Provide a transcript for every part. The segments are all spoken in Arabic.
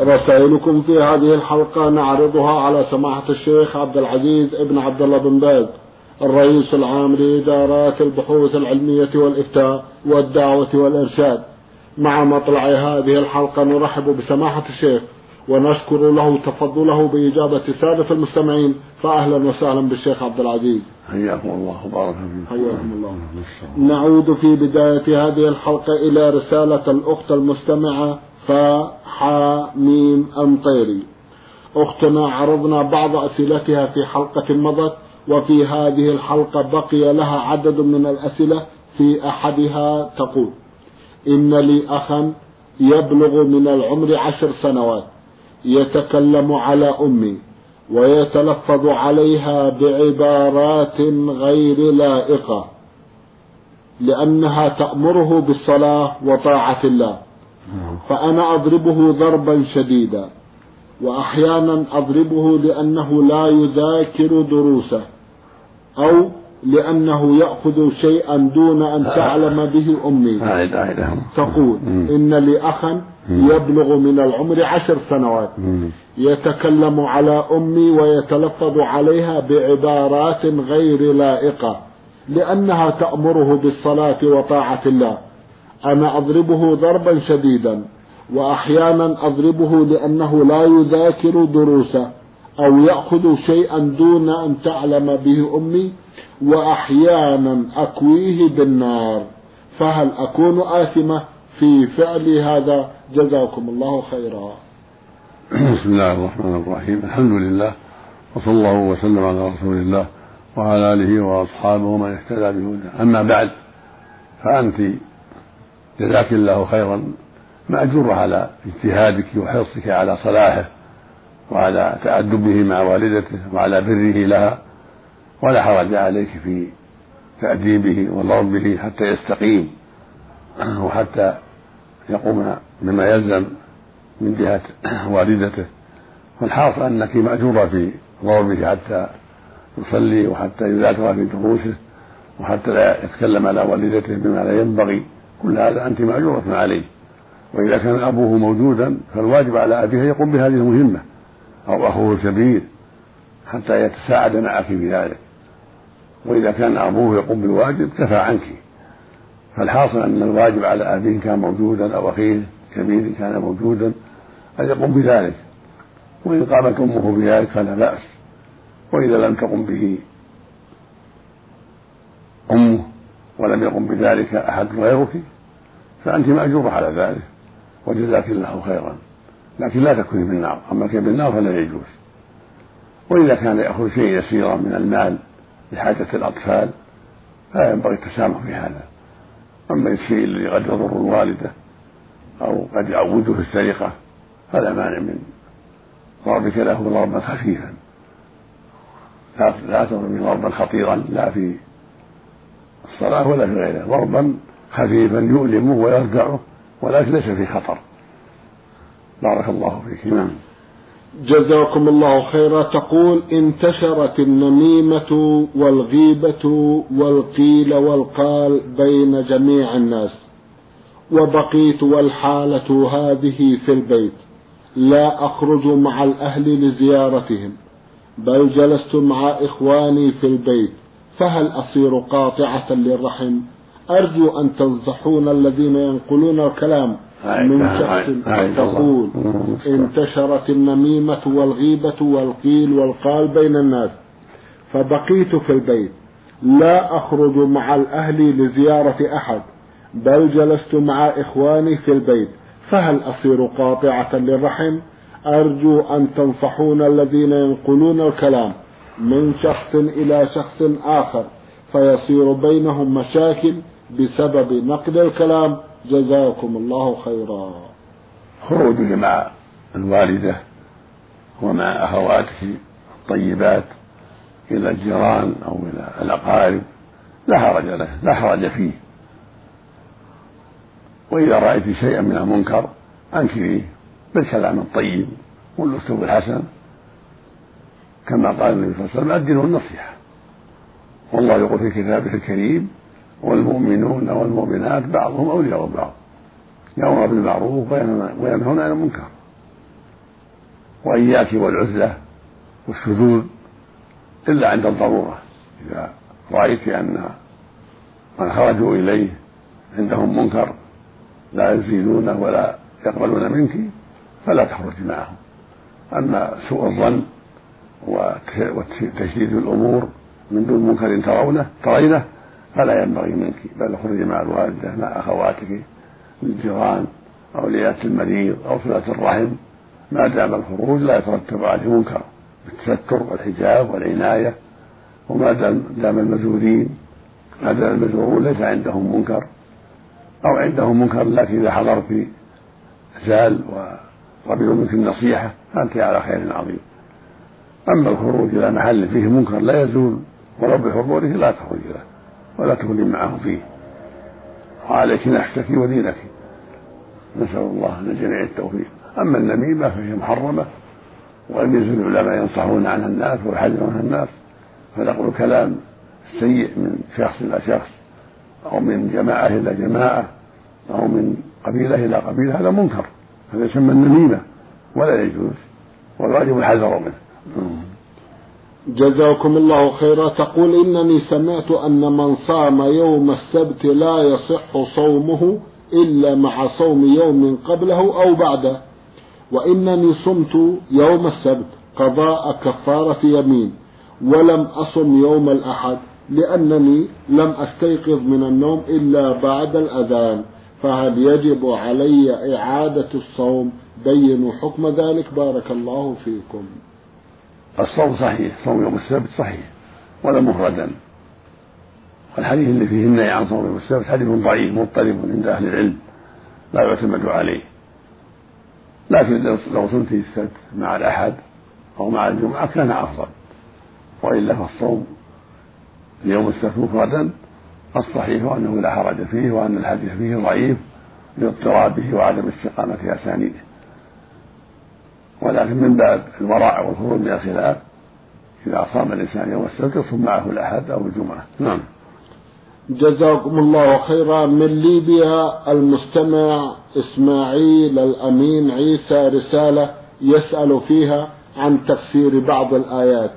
رسائلكم في هذه الحلقة نعرضها على سماحة الشيخ عبد العزيز ابن عبد الله بن باز الرئيس العام لإدارات البحوث العلمية والإفتاء والدعوة والإرشاد. مع مطلع هذه الحلقة نرحب بسماحة الشيخ ونشكر له تفضله بإجابة سادة المستمعين فأهلا وسهلا بالشيخ عبد العزيز. حياكم الله وبارك فيكم. حياكم الله. نعود في بداية هذه الحلقة إلى رسالة الأخت المستمعة فا ميم أمطيري أختنا عرضنا بعض أسئلتها في حلقة مضت وفي هذه الحلقة بقي لها عدد من الأسئلة في أحدها تقول إن لي أخا يبلغ من العمر عشر سنوات يتكلم على أمي ويتلفظ عليها بعبارات غير لائقة لأنها تأمره بالصلاة وطاعة الله. فأنا أضربه ضربا شديدا وأحيانا أضربه لأنه لا يذاكر دروسه أو لأنه يأخذ شيئا دون أن تعلم به أمي. تقول إن لي أخا يبلغ من العمر عشر سنوات يتكلم على أمي ويتلفظ عليها بعبارات غير لائقة لأنها تأمره بالصلاة وطاعة الله. أنا أضربه ضربا شديدا وأحيانا أضربه لأنه لا يذاكر دروسه أو يأخذ شيئا دون أن تعلم به أمي وأحيانا أكويه بالنار. فهل أكون آثمة في فعل هذا؟ جزاكم الله خيرا. بسم الله الرحمن الرحيم. الحمد لله وصلى الله وسلم على رسول الله وعلى آله وأصحابه ومن اهتدى بهداه أما بعد فأنت جزاك الله خيرا. مأجور على اجتهادك وحرصك على صلاحه وعلى تأدبه مع والدته وعلى بره لها ولا حرج عليك في تأديبه وضربه حتى يستقيم وحتى يقوم بما يلزم من جهة والدته. والحاصل أنك مأجورة في ضربه حتى يصلي وحتى يذاكر في دروسه وحتى لا يتكلم على والدته بما لا ينبغي. كل هذا أنت مأجورة عليه. وإذا كان أبوه موجودا فالواجب على أبيه يقوم بهذه المهمة أو أخوه الكبير حتى يتساعد معك في ذلك. وإذا كان أبوه يقوم بالواجب كفى عنك. فالحاصل أن الواجب على أبيه كان موجودا أو أخيه الكبير كان موجودا أن يقوم بذلك. وإن قامت أمه بذلك فلا بأس. وإذا لم تقم به أمه ولم يقم بذلك أحد غيرك فأنت مأجورة على ذلك وجزاك الله خيرا. لكن لا تكوني في النار أما كان بالنار فلا يجوز. وإذا كان يأخذ شيء يسيرا من المال لحاجة الأطفال فلا ينبغي التسامح في هذا. أما الشيء الذي قد يضر الوالدة أو قد يعوده في السرقة فلا مانع من ضربك له ضربا خفيفا. لا تضرب ضربا خطيرا لا في الصلاة ولا في غيرها ضربا خفيفا يؤلمه ويرجعه ولكن ليس في خطر. بارك الله فيك. نعم. جزاكم الله خيرا. تقول انتشرت النميمة والغيبة والقيل والقال بين جميع الناس وبقيت والحالة هذه في البيت. لا أخرج مع الأهل لزيارتهم بل جلست مع إخواني في البيت. فهل أصير قاطعة للرحم؟ أرجو أن تنصحون الذين ينقلون الكلام من شخص تقول انتشرت النميمة والغيبة والقيل والقال بين الناس فبقيت في البيت. لا أخرج مع الأهل لزيارة أحد بل جلست مع إخواني في البيت. فهل أصير قاطعة للرحم؟ أرجو أن تنصحون الذين ينقلون الكلام. من شخص إلى شخص آخر فيصير بينهم مشاكل بسبب نقد الكلام. جزاكم الله خيرا. خروجه مع الوالدة ومع أخواتك الطيبات إلى الجيران أو إلى الأقارب لا حرج له لا حرج فيه. وإذا رأيت شيئا من المنكر أنكريه بالكلام الطيب والأسلوب الحسن. كما قال النبي صلى الله عليه وسلم الدين النصيحة. والله يقول في كتابه الكريم والمؤمنون والمؤمنات بعضهم أولياء بعض يأمر بالمعروف وينهون عن المنكر. وإياك والعزلة والشذوذ إلا عند الضرورة إذا رأيت أن من خرجوا إليه عندهم منكر لا يزيدونه ولا يقبلون منك فلا تخرج معهم. أما سوء الظن وتشديد الأمور من دون منكر ترونه ترينه فلا ينبغي منك بل اخرجي مع الوالدة مع أخواتك الجيران أولياء المريض أو صلة الرحم. ما دام الخروج لا يترتب عليه منكر بالتستر والحجاب والعناية. وما دام دام المزورين ما دام المزورون ليس عندهم منكر. أو عندهم منكر لكن إذا حضرت زال وقبلوا منك النصيحة فأنت على خير عظيم. أما الخروج إلى محل فيه منكر لا يزول ولو بحضوره لا تخرج له ولا تكوني معه فيه. وعليك نفسك ودينك نسأل الله للجميع التوفيق. أما النميمة فهي محرمة ولم يزل العلماء ينصحون عنها الناس ويحذرون الناس فنقول كلام سيء من شخص إلى شخص أو من جماعة إلى جماعة أو من قبيلة إلى قبيلة هذا منكر. هذا يسمى النميمة ولا يجوز والواجب الحذر منه. جزاكم الله خيرا. تقول إنني سمعت أن من صام يوم السبت لا يصح صومه إلا مع صوم يوم قبله أو بعده وإنني صمت يوم السبت قضاء كفارة يمين ولم أصم يوم الأحد لأنني لم أستيقظ من النوم إلا بعد الأذان فهل يجب علي إعادة الصوم؟ بينوا حكم ذلك بارك الله فيكم. الصوم صحيح صوم يوم السبت صحيح ولا مفردا. والحديث اللي فيه النهي عن صوم يوم السبت حديث ضعيف مضطرب عند أهل العلم لا يعتمد عليه. لكن لو صمت السبت مع الأحد أو مع الجمعة كان أفضل. وإلا فالصوم يوم السبت مفردا الصحيح أنه لا حرج فيه وأن الحديث فيه ضعيف لاضطرابه وعدم استقامة أسانيده. ولكن من باب الورع والخروج من الخلاف إذا صام الإنسان يوم السبت يصوم معه الأحد أو الجمعة. نعم. جزاكم الله خيرا. من ليبيا المستمع إسماعيل الأمين عيسى رسالة يسأل فيها عن تفسير بعض الآيات.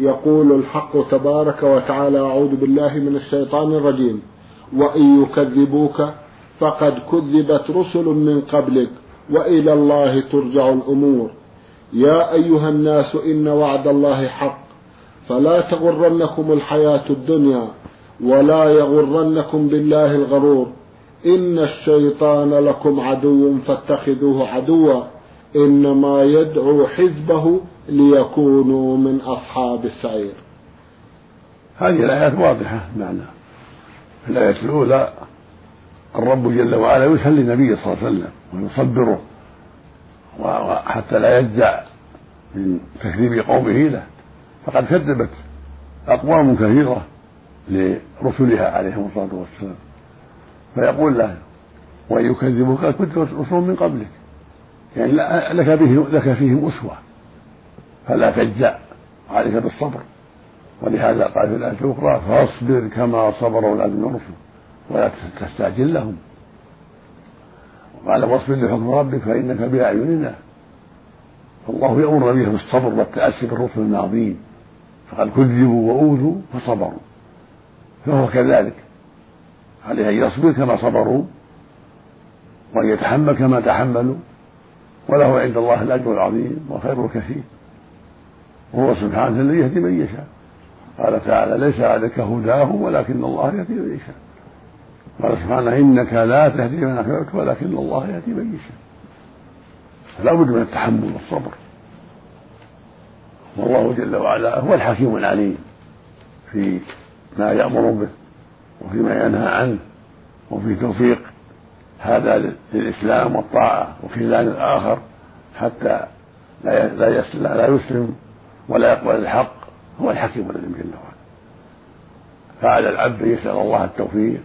يقول الحق تبارك وتعالى أعوذ بالله من الشيطان الرجيم. وإن يكذبوك فقد كذبت رسل من قبلك وإلى الله ترجع الأمور. يا أيها الناس إن وعد الله حق فلا تغرنكم الحياة الدنيا ولا يغرنكم بالله الغرور. إن الشيطان لكم عدو فاتخذوه عدوا إنما يدعو حزبه ليكونوا من أصحاب السعير. هذه الآيات واضحة معنى. في الآية الأولى الرب جل وعلا يسلي النبي صلى الله عليه وسلم ويصبره. وحتى لا يجزع من تكذيب قومه له. فقد كذبت أقوام كثيرة لرسلها عليهم الصلاة والسلام. فيقول له وإن يكذبوك كنت رسول من قبلك. يعني لك به لك فيهم أسوة. فلا تجزع عليك بالصبر. ولهذا قال في الآية الأخرى فاصبر كما صبر أولاد الرسل. ولا تستعجل لهم. وقال واصبر لحكم ربك فإنك بأعيننا. فالله يأمر نبيه بالصبر والتأسي بالرسل الماضين فقد كذبوا وأوذوا فصبروا. فهو كذلك. عليه أن يصبر كما صبروا وأن يتحمل كما تحملوا وله عند الله الأجر العظيم والخير الكثير. وهو سبحانه الذي يهدي من يشاء. قال تعالى ليس عليك هداهم ولكن الله يهدي من يشاء. قال سبحانه إنك لا تهدي من احببت ولكن الله يهدي من يشاء. فلا بد من التحمل والصبر. والله جل وعلا هو الحكيم العليم في ما يأمر به وفيما ينهى عنه وفي توفيق هذا للإسلام والطاعة وخذلان الآخر حتى لا لا لا يسلم ولا يقبل الحق. هو الحكيم الذي جل وعلا. فعلى العبد ان يسأل الله التوفيق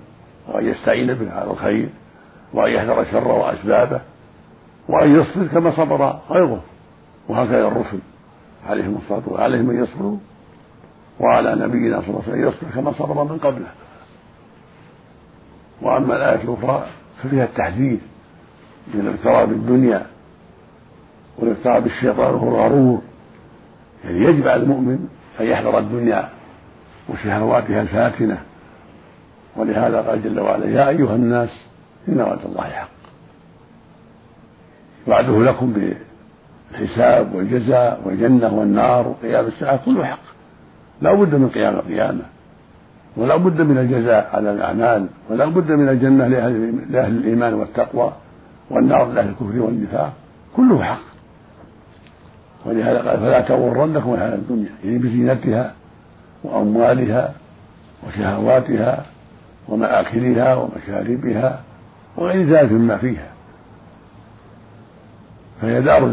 وأن يستعين به على الخير وأن يحذر الشر وأسبابه وأن يصبر كما صبر غيره. وهكذا الرسل عليهم الصلاة والسلام عليهم يصبروا وعلى نبينا صلى الله عليه وسلم يصبر كما صبر من قبله. وأما الآية الأخرى ففيها التحذير من الاغتراب بالدنيا والاغتراب بالشيطان وهو الغرور. يعني يجب على المؤمن أن يحذر الدنيا وشهواتها الفاتنة. ولهذا قال جل وعلا يا أيها الناس إن وعد الله حق. وعده لكم بالحساب والجزاء والجنة والنار وقيام الساعة كله حق. لا بد من قيام القيامة. ولا بد من الجزاء على الأعمال. ولا بد من الجنة لأهل الإيمان والتقوى. والنار لأهل الكفر والنفاق. كله حق. ولهذا قال فلا تغرنكم الحياة الدنيا. يعني بزينتها وأموالها وشهواتها ومآكلها ومشاربها وغير ذلك مما فيها. فهي دار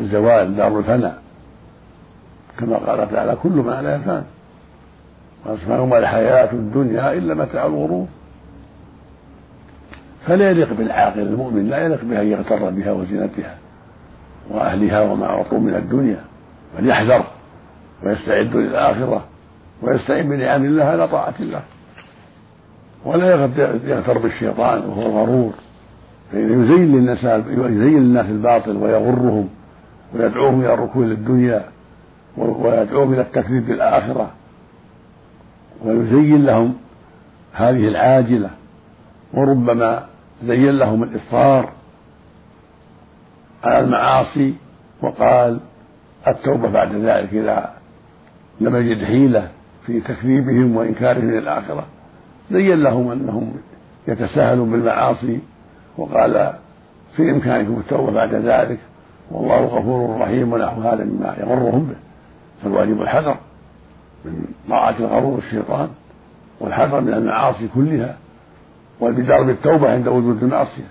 الزوال دار الفناء. كما قال تعالى كل ما لا يفان. وما الحياة الدنيا إلا متاع الغرور. فلا يليق بالعاقل المؤمن لا يليق بها أن يغتر بها وزينتها وأهلها وما أعطوا من الدنيا بل يحذر ويستعد للآخرة ويستعين بنعم الله على طاعة الله. ولا يغتر بالشيطان وهو الغرور فإنه يزين للناس يزين للناس الباطل ويغرهم ويدعوهم إلى الركون للدنيا ويدعوهم إلى التكذيب بالآخرة. ويزين لهم هذه العاجلة. وربما زين لهم الإصرار على المعاصي وقال التوبة بعد ذلك إذا لم يجد حيلة في تكذيبهم وإنكارهم للآخرة زين لهم أنهم يتساهلون بالمعاصي وقال في إمكانكم التوبة بعد ذلك والله غفور رحيم ونحو هذا مما يغرهم به. فالواجب الحذر من طاعة الغرور الشيطان والحذر من المعاصي كلها والبدار بالتوبة عند وجود المعصية.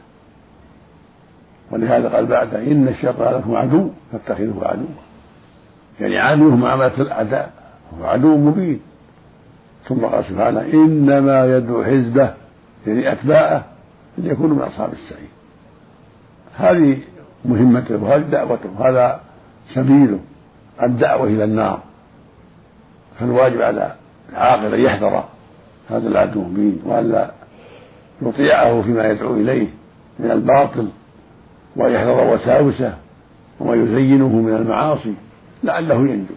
ولهذا قال بعد إن الشيطان لكم عدو فاتخذوه عدوا. يعني عدوه معاملة الأعداء هو عدو مبين. ثم قال سبحانه إنما يدعو حزبه يعني أتباعه ليكونوا من أصحاب السعير. هذه مهمته وهذه دعوته. وهذا سبيله الدعوة إلى النار. فالواجب على العاقل أن يحذر هذا العدو المبين وألا يطيعه فيما يدعو إليه من الباطل وأن يحذر وساوسه وما يزينه من المعاصي لعله ينجو.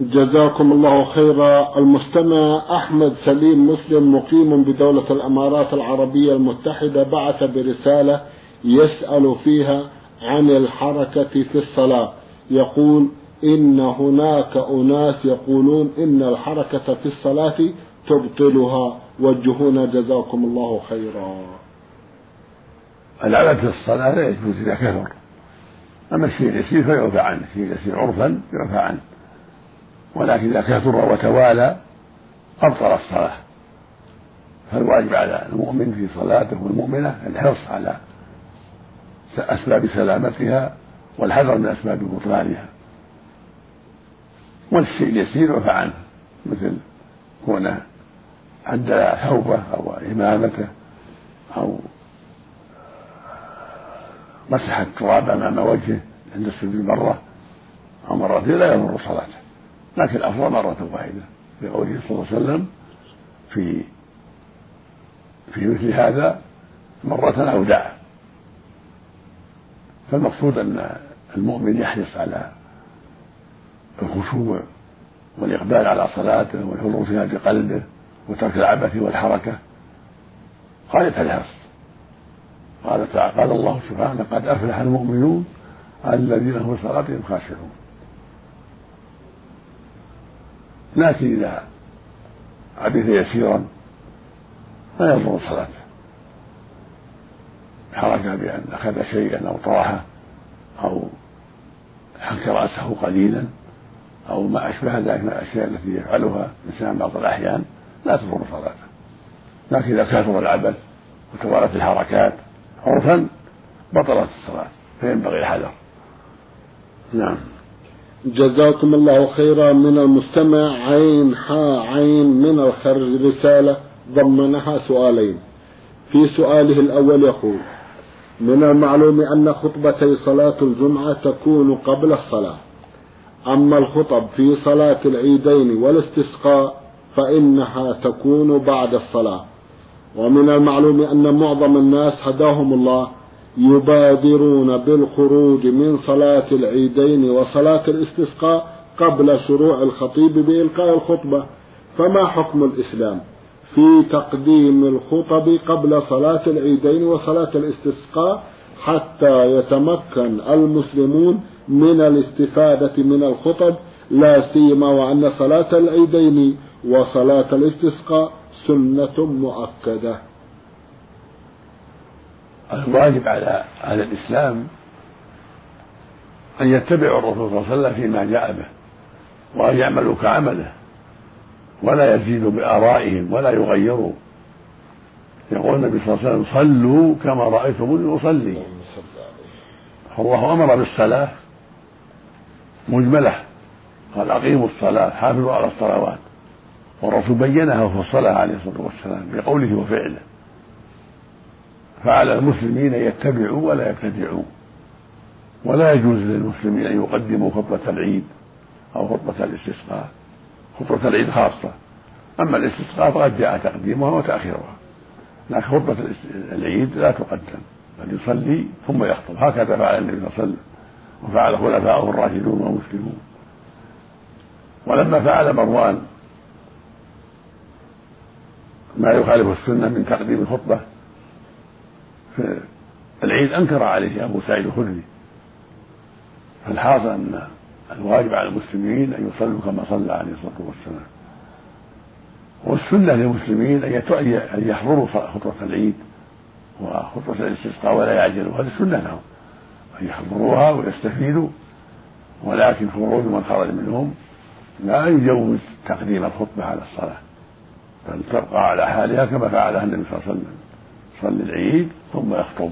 جزاكم الله خيرا. المستمع أحمد سليم مسلم مقيم بدولة الأمارات العربية المتحدة بعث برسالة يسأل فيها عن الحركة في الصلاة. يقول إن هناك أناس يقولون إن الحركة في الصلاة تبطلها. وجهونا جزاكم الله خيرا. العبث في الصلاة لا يجوز إذا كثر. أما الشيء اليسير فيعفى عنه الشيء اليسير عرفا يعفى عنه. ولكن إذا كثر وتوالى أبطل الصلاة. فالواجب على المؤمن في صلاته والمؤمنة الحرص على أسباب سلامتها والحذر من أسباب بطلانها. والشيء اليسير يعفى عنه مثل كونه عدل ثوبه أو إمامته أو مسح التراب أمام وجهه عند السجود مرة أو مرتين لا يضر صلاته. لكن الأفضل مرة واحدة لقوله صلى الله عليه وسلم في في مثل هذا مرة أو دعا فالمقصود أن المؤمن يحرص على الخشوع والإقبال على صلاته والحضور فيها بقلبه وترك العبث والحركة. غاية الحرص قال تعالى قال الله سبحانه قد أفلح المؤمنون الذين هم في صلاتهم خاشعون. لكن إذا عبث يسيرا لا يضر صلاته. حركة بأن أخذ شيئا أو طرحه أو حك رأسه قليلا أو ما أشبه ذلك من الأشياء التي يفعلها الإنسان بعض الأحيان لا تضر صلاته. لكن إذا كثر العبث وتوالت الحركات عرفا بطلت الصلاة فينبغي الحذر. نعم. جزاكم الله خيرا من المستمع. عين حا عين من الخرج رسالة ضمنها سؤالين. في سؤاله الأول يقول من المعلوم أن خطبتي صلاة الجمعة تكون قبل الصلاة. أما الخطب في صلاة العيدين والاستسقاء فإنها تكون بعد الصلاة. ومن المعلوم أن معظم الناس هداهم الله يبادرون بالخروج من صلاة العيدين وصلاة الاستسقاء قبل شروع الخطيب بإلقاء الخطبة. فما حكم الإسلام في تقديم الخطب قبل صلاة العيدين وصلاة الاستسقاء حتى يتمكن المسلمون من الاستفادة من الخطب؟ لا سيما وأن صلاة العيدين وصلاة الاستسقاء سنة مؤكدة. الواجب على على الإسلام أن يتبعوا الرسول صلى الله عليه وسلم فيما جاء به وأن يعملوا كعمله ولا يزيدوا بآرائهم ولا يغيروا. يقول النبي صلى الله عليه وسلم صلوا كما رأيتموني أصلي. فالله أمر بالصلاة مجملة قال أقيموا الصلاة حافظوا على الصلوات. والرسول بينها وفصلها عليه الصلاة والسلام بقوله وفعله. فعلى المسلمين يتبعوا ولا يبتدعوا. ولا يجوز للمسلمين أن يقدموا خطبة العيد أو خطبة الاستسقاء خطبة العيد خاصة. أما الاستسقاء فقد جاء تقديمها وتأخيرها. لكن خطبة العيد لا تقدم بل يصلي ثم يخطب. هكذا فعل النبي صلى الله عليه وسلم وفعل خلفاؤه الراشدون والمسلمون. ولما فعل مروان ما يخالف السنة من تقديم الخطبة في العيد أنكر عليه أبو سعيد الخدري فالحاصل أن الواجب على المسلمين أن يصلوا كما صلى عليه الصلاة والسلام. والسنة للمسلمين أن يحضروا خطبة العيد وخطبة الاستسقاء ولا يعجلوا. هذه سنة لهم أن يحضروها ويستفيدوا. ولكن خروج من خرج منهم لا يجوز تقديم الخطبة على الصلاة بل تبقى على حالها كما فعلها النبي صلى الله عليه وسلم. يصلي العيد ثم يخطب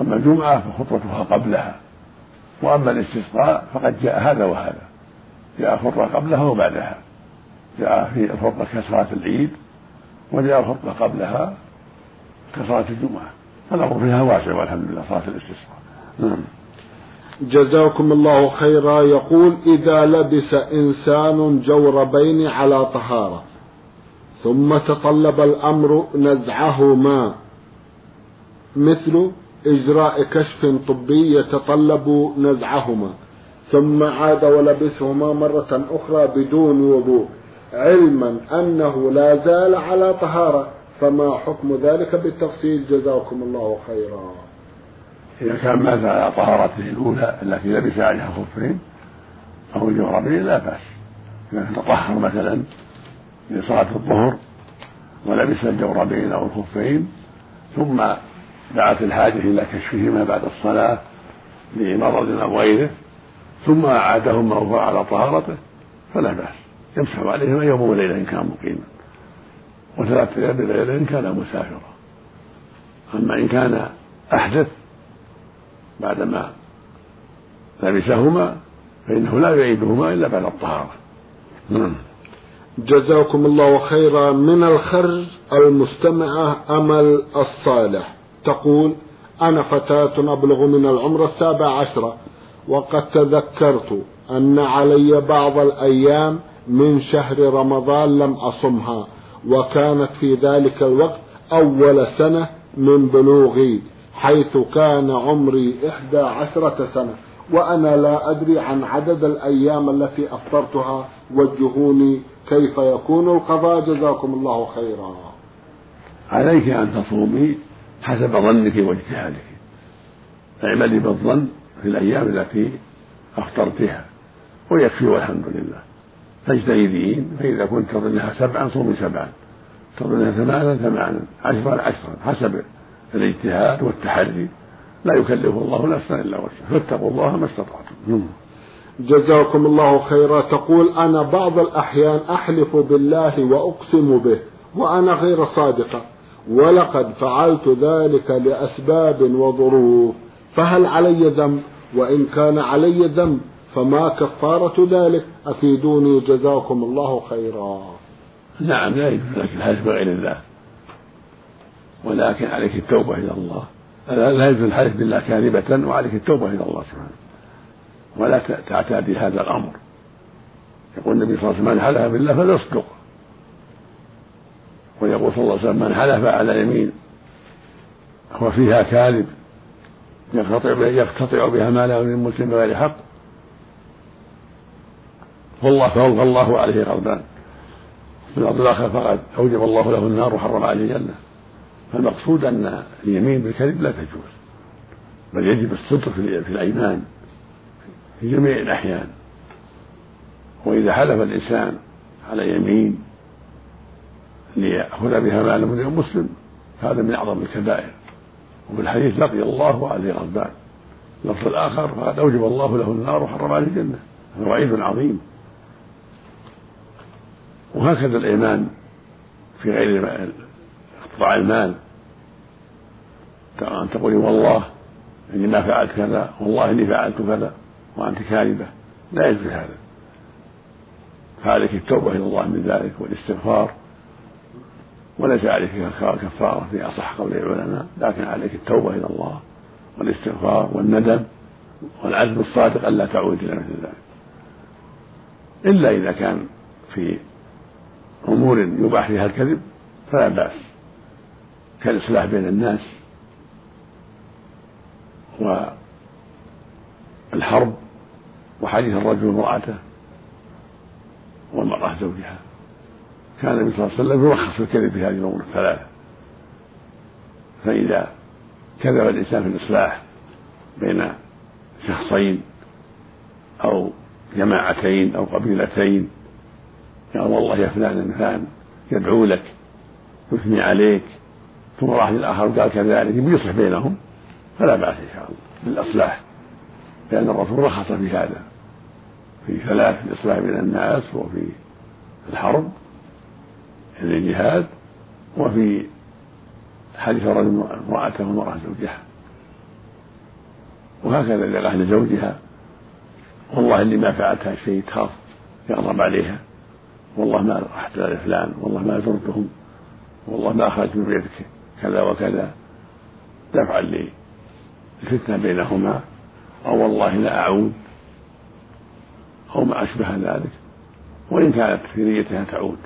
أما الجمعة فخطبتها قبلها وأما الاستسقاء فقد جاء هذا وهذا. جاء خطبة قبلها وبعدها. جاء في الخطبة كصلاة العيد وجاء الخطبة قبلها كصلاة الجمعة. فالأمر فيها واسع والحمد لله صلاة الاستسقاء. نعم. جزاكم الله خيرا. يقول إذا لبس إنسان جوربين على طهارة. ثم تطلب الأمر نزعهما. مثل إجراء كشف طبي يتطلب نزعهما. ثم عاد ولبسهما مرة أخرى بدون وضوء علما أنه لا زال على طهارة. فما حكم ذلك بالتفصيل؟ جزاكم الله خيرا. إذا كان مات على طهارته الأولى التي لبس عليها خفين أو الجوربين لا بأس. إذا تطهر مثلا لصلاة الظهر ولبس الجوربين أو الخفين ثم دعت الحاجة إلى كشفهما بعد الصلاة لمرض أو غيره ثم أعادهما وهو على طهارته فلا بأس. يمسح عليهما يوم وليلة إن كان مقيما. وثلاثة أيام بليلة إن كان مسافرا. أما إن كان أحدث بعدما لبسهما فإنه لا يعيدهما إلا بعد الطهارة. نعم. جزاكم الله خيرا من الخرج المستمعة أمل الصالح. تقول أنا فتاة أبلغ من العمر السابع عشرة وقد تذكرت أن علي بعض الأيام من شهر رمضان لم أصمها وكانت في ذلك الوقت أول سنة من بلوغي حيث كان عمري إحدى عشرة سنة. وأنا لا أدري عن عدد الأيام التي أفطرتها وجهوني كيف يكون القضاء. جزاكم الله خيرا. عليك أن تصومي حسب ظنك واجتهادك. اعملي بالظن في الأيام التي أفطرتها ويكفي والحمد لله. تجتهدين فإذا كنت تظنها سبعا صومي سبعا. تظنها ثمانا ثمانا عشرا عشرا حسب الاجتهاد والتحري لا يكلف الله نفسا إلا وسعها. فاتقوا الله ما استطعتم. جزاكم الله خيرا. تقول أنا بعض الأحيان أحلف بالله وأقسم به وأنا غير صادقة ولقد فعلت ذلك لأسباب وظروف. فهل علي ذنب؟ وإن كان علي ذنب فما كفارة ذلك؟ أفيدوني جزاكم الله خيرا. نعم لا يجوز لك الحلف بغير الله. ولكن عليك التوبة إلى الله. لا يجوز الحلف بالله كاذبة وعليك التوبة إلى الله سبحانه ولا تعتادي هذا الأمر. يقول النبي صلى الله عليه وسلم من حلف بالله فليصدق ويقول صلى الله عليه وسلم من حلف على يمين هو فيها كاذب يقتطع يقتطع بها ماله من مسلم بغير حق. والله فوق الله عليه غضبان. في الأرض الآخرة فقد أوجب الله له النار وحرم عليه الجنة. فالمقصود أن اليمين بالكذب لا تجوز بل يجب الصدق في الأيمان في جميع الأحيان. وإذا حلف الإنسان على يمين ليأخذ بها مال من مسلم هذا من أعظم الكبائر. وفي الحديث لقي الله وعليه غضبان. اللفظ الآخر فقد أوجب الله له النار وحرم عليه الجنة. هذا وعيد عظيم. وهكذا الإيمان في غير اقتطاع المال. أن تقولي والله إني ما فعلت كذا والله إني فعلت كذا وأنت كاذبة. لا يجوز هذا. فعليك التوبة إلى الله من ذلك والاستغفار. وليس عليك كفارة في أصح قول العلماء لكن عليك التوبة إلى الله والاستغفار والندم والعزم الصادق ألا تعود إلى مثل ذلك. إلا إذا كان في أمور يباح فيها الكذب فلا بأس. كالإصلاح بين الناس والحرب وحديث الرجل امرأته والمرأة زوجها. كان النبي صلى الله عليه وسلم يرخص الكذب في هذه الأمور الثلاثة. فإذا كذب الإنسان في الإصلاح بين شخصين أو جماعتين أو قبيلتين قال والله يا فلان فلان يدعو لك يثني عليك ثم راح للآخر وقال كذلك يصلح بينهم فلا بأس إن شاء الله بالإصلاح. لأن الرسول رخص في هذا في ثلاث الإصلاح بين الناس وفي الحرب الجهاد وفي حديث الرجل امرأته ومرأة زوجها. وهكذا قال لزوجها والله إني ما فعلت هذا الشيء تخاف يغضب عليها. والله ما رحت لفلان والله ما زرتهم والله ما أخرجت من بيتك. كذا وكذا. دفعا للفتنة بينهما. أو والله لا أعود. أو ما أشبه ذلك. وإن كانت في نيتها تعود.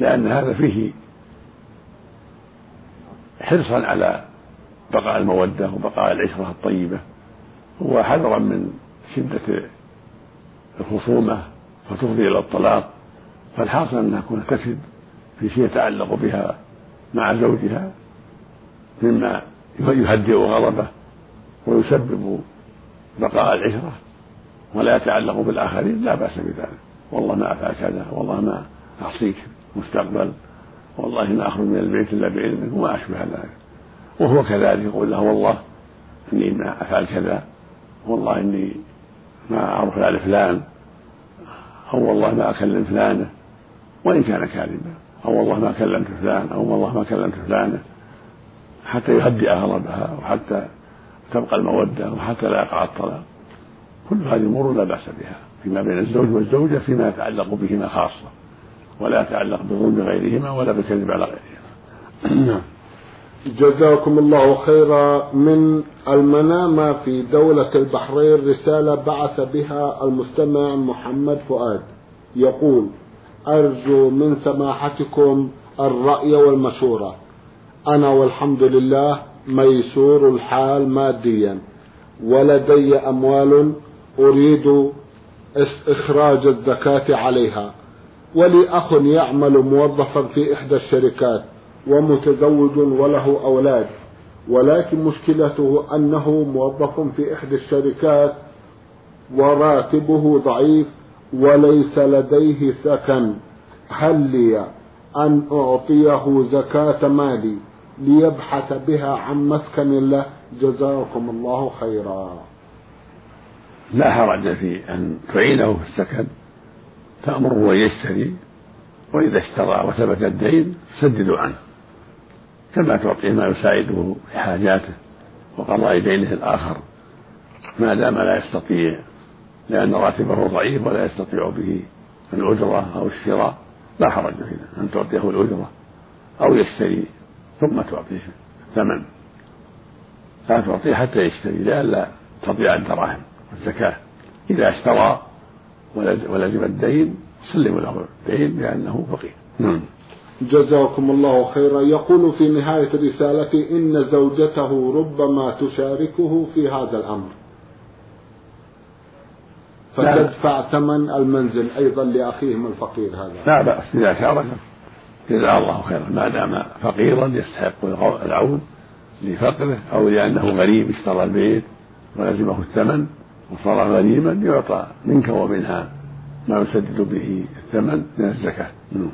لأن هذا فيه حرصا على بقاء المودة وبقاء العشرة الطيبة. وحذرا من شدة الخصومة فتفضي إلى الطلاق. فالحاصل أنها تكون تكذب في شيء يتعلق بها مع زوجها مما يهدئ غضبه ويسبب بقاء العشرة ولا يتعلق بالآخرين لا بأس بذلك. والله ما أفعل كذا والله ما أعصيك مستقبل والله ما أخرج من البيت إلا بعلمك وما أشبه ذلك. وهو كذلك يقول له والله إني ما أفعل كذا والله إني ما أروح على فلان أو والله ما أكلم فلانة وإن كان كاذبا. أو والله ما كلمت فلان أو والله ما كلمت فلانة. حتى يهدئ غضبها وحتى تبقى المودة وحتى لا يقع الطلاق. كل هذه أمور لا بأس بها فيما بين الزوج والزوجة فيما يتعلق بهما خاصة ولا يتعلق بظلم غيرهما ولا بالكذب على غيرهما. نعم جزاكم الله خيرا من المنامة في دولة البحرين رسالة بعث بها المستمع محمد فؤاد. يقول أرجو من سماحتكم الرأي والمشورة. أنا والحمد لله ميسور الحال ماديا. ولدي أموال أريد إخراج الزكاة عليها. ولي أخ يعمل موظفا في إحدى الشركات ومتزوج وله أولاد. ولكن مشكلته أنه موظف في إحدى الشركات وراتبه ضعيف وليس لديه سكن. هل لي أن أعطيه زكاة مالي ليبحث بها عن مسكن له؟ جزاكم الله خيرا. لا حرج في أن تعينه في السكن. تأمره أن يشتري وإذا اشترى وثبت الدين سددوا عنه. كما تعطيه ما يساعده في حاجاته وقضاء دينه الآخر. ما دام لا يستطيع لأن راتبه ضعيف ولا يستطيع به الأجرة أو الشراء. لا حرج فيه أن تعطيه الأجرة أو يشتري ثم تعطيه الثمن لا تعطيه حتى يشتري لئلا تضيع الدراهم والزكاة. إذا اشترى ولزم الدين سلموا له الدين لأنه فقير. نعم. جزاكم الله خيرا. يقول في نهاية رسالته إن زوجته ربما تشاركه في هذا الأمر. فتدفع ثمن المنزل أيضا لأخيهم الفقير هذا. لا بأس إذا شارك جزاه الله خيرا. ما دام فقيرا يستحق العون لفقره أو لأنه غريب اشترى البيت ولزمه الثمن وصار غريبا يعطى منك ومنها ما يسدد به الثمن من الزكاة. نعم.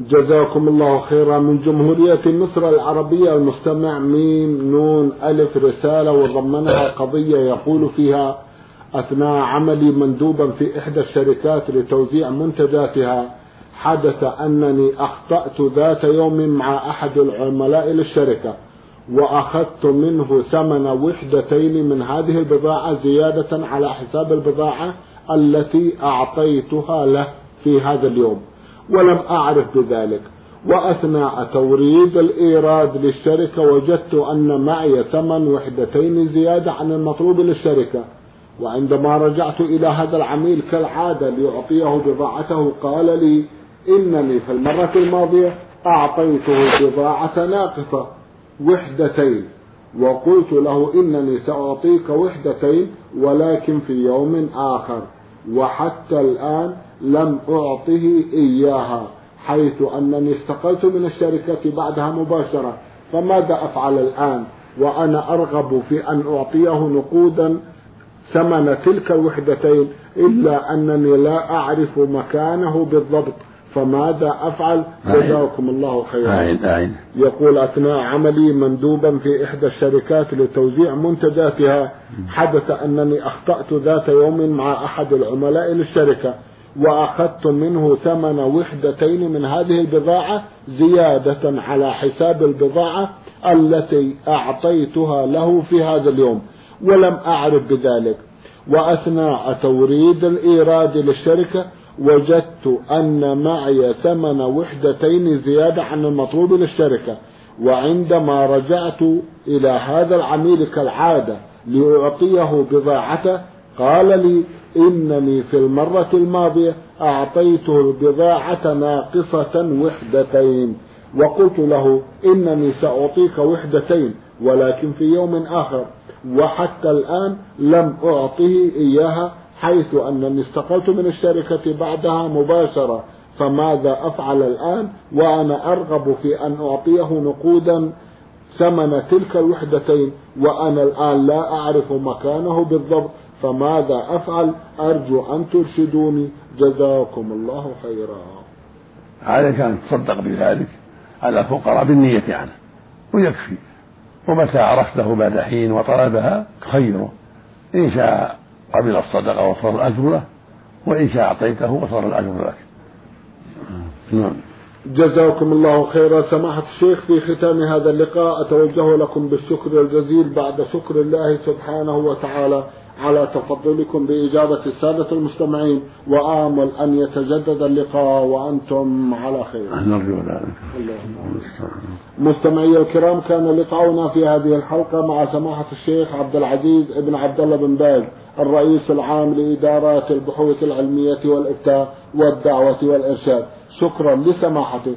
جزاكم الله خيرا من جمهورية مصر العربية المستمع ميم نون ألف رسالة وضمنها قضية يقول فيها أثناء عملي مندوبا في إحدى الشركات لتوزيع منتجاتها حدث أنني أخطأت ذات يوم مع أحد العملاء للشركة وأخذت منه ثمن وحدتين من هذه البضاعة زيادة على حساب البضاعة التي أعطيتها له في هذا اليوم ولم أعرف بذلك. وأثناء توريد الإيراد للشركة وجدت أن معي ثمن وحدتين زيادة عن المطلوب للشركة. وعندما رجعت إلى هذا العميل كالعادة لأعطيه بضاعته قال لي إنني في المرة الماضية أعطيته بضاعة ناقصة وحدتين. وقلت له إنني سأعطيك وحدتين ولكن في يوم آخر وحتى الآن لم أعطه إياها حيث أنني استقلت من الشركة بعدها مباشرة فماذا أفعل الآن؟ وأنا أرغب في أن أعطيه نقودا ثمن تلك الوحدتين إلا أنني لا أعرف مكانه بالضبط. فماذا أفعل؟ جزاكم الله خيرا. يقول أثناء عملي مندوبا في إحدى الشركات لتوزيع منتجاتها حدث أنني أخطأت ذات يوم مع أحد العملاء للشركة وأخذت منه ثمن وحدتين من هذه البضاعة زيادة على حساب البضاعة التي أعطيتها له في هذا اليوم. ولم أعرف بذلك. وأثناء توريد الإيراد للشركة وجدت أن معي ثمن وحدتين زيادة عن المطلوب للشركة. وعندما رجعت إلى هذا العميل كالعادة لأعطيه بضاعته قال لي إنني في المرة الماضية أعطيته البضاعة ناقصة وحدتين. وقلت له إنني سأعطيك وحدتين ولكن في يوم آخر. وحتى الآن لم أعطه إياها حيث أنني استقلت من الشركة بعدها مباشرة. فماذا أفعل الآن؟ وأنا أرغب في أن أعطيه نقودا ثمن تلك الوحدتين وأنا الآن لا أعرف مكانه بالضبط. فماذا أفعل؟ أرجو أن ترشدوني. جزاكم الله خيرا. عليك أن تصدق بذلك على الفقراء بالنية عنه ويكفي. ومتى عرفته بعد حين وطلبها خيره. إن شاء قبل الصدقة وصار الأجر له وإن شاء أعطيته وصار الأجر لك. نعم. جزاكم الله خيرا. سماحة الشيخ في ختام هذا اللقاء أتوجه لكم بالشكر الجزيل بعد شكر الله سبحانه وتعالى. على تفضلكم بإجابة السادة المستمعين وآمل أن يتجدد اللقاء وأنتم على خير. نرجو ذلك مستمعي الكرام كان لقاؤنا في هذه الحلقة مع سماحة الشيخ عبد العزيز بن عبد الله بن باز الرئيس العام لإدارات البحوث العلمية والإفتاء والدعوة والإرشاد. شكرا لسماحته.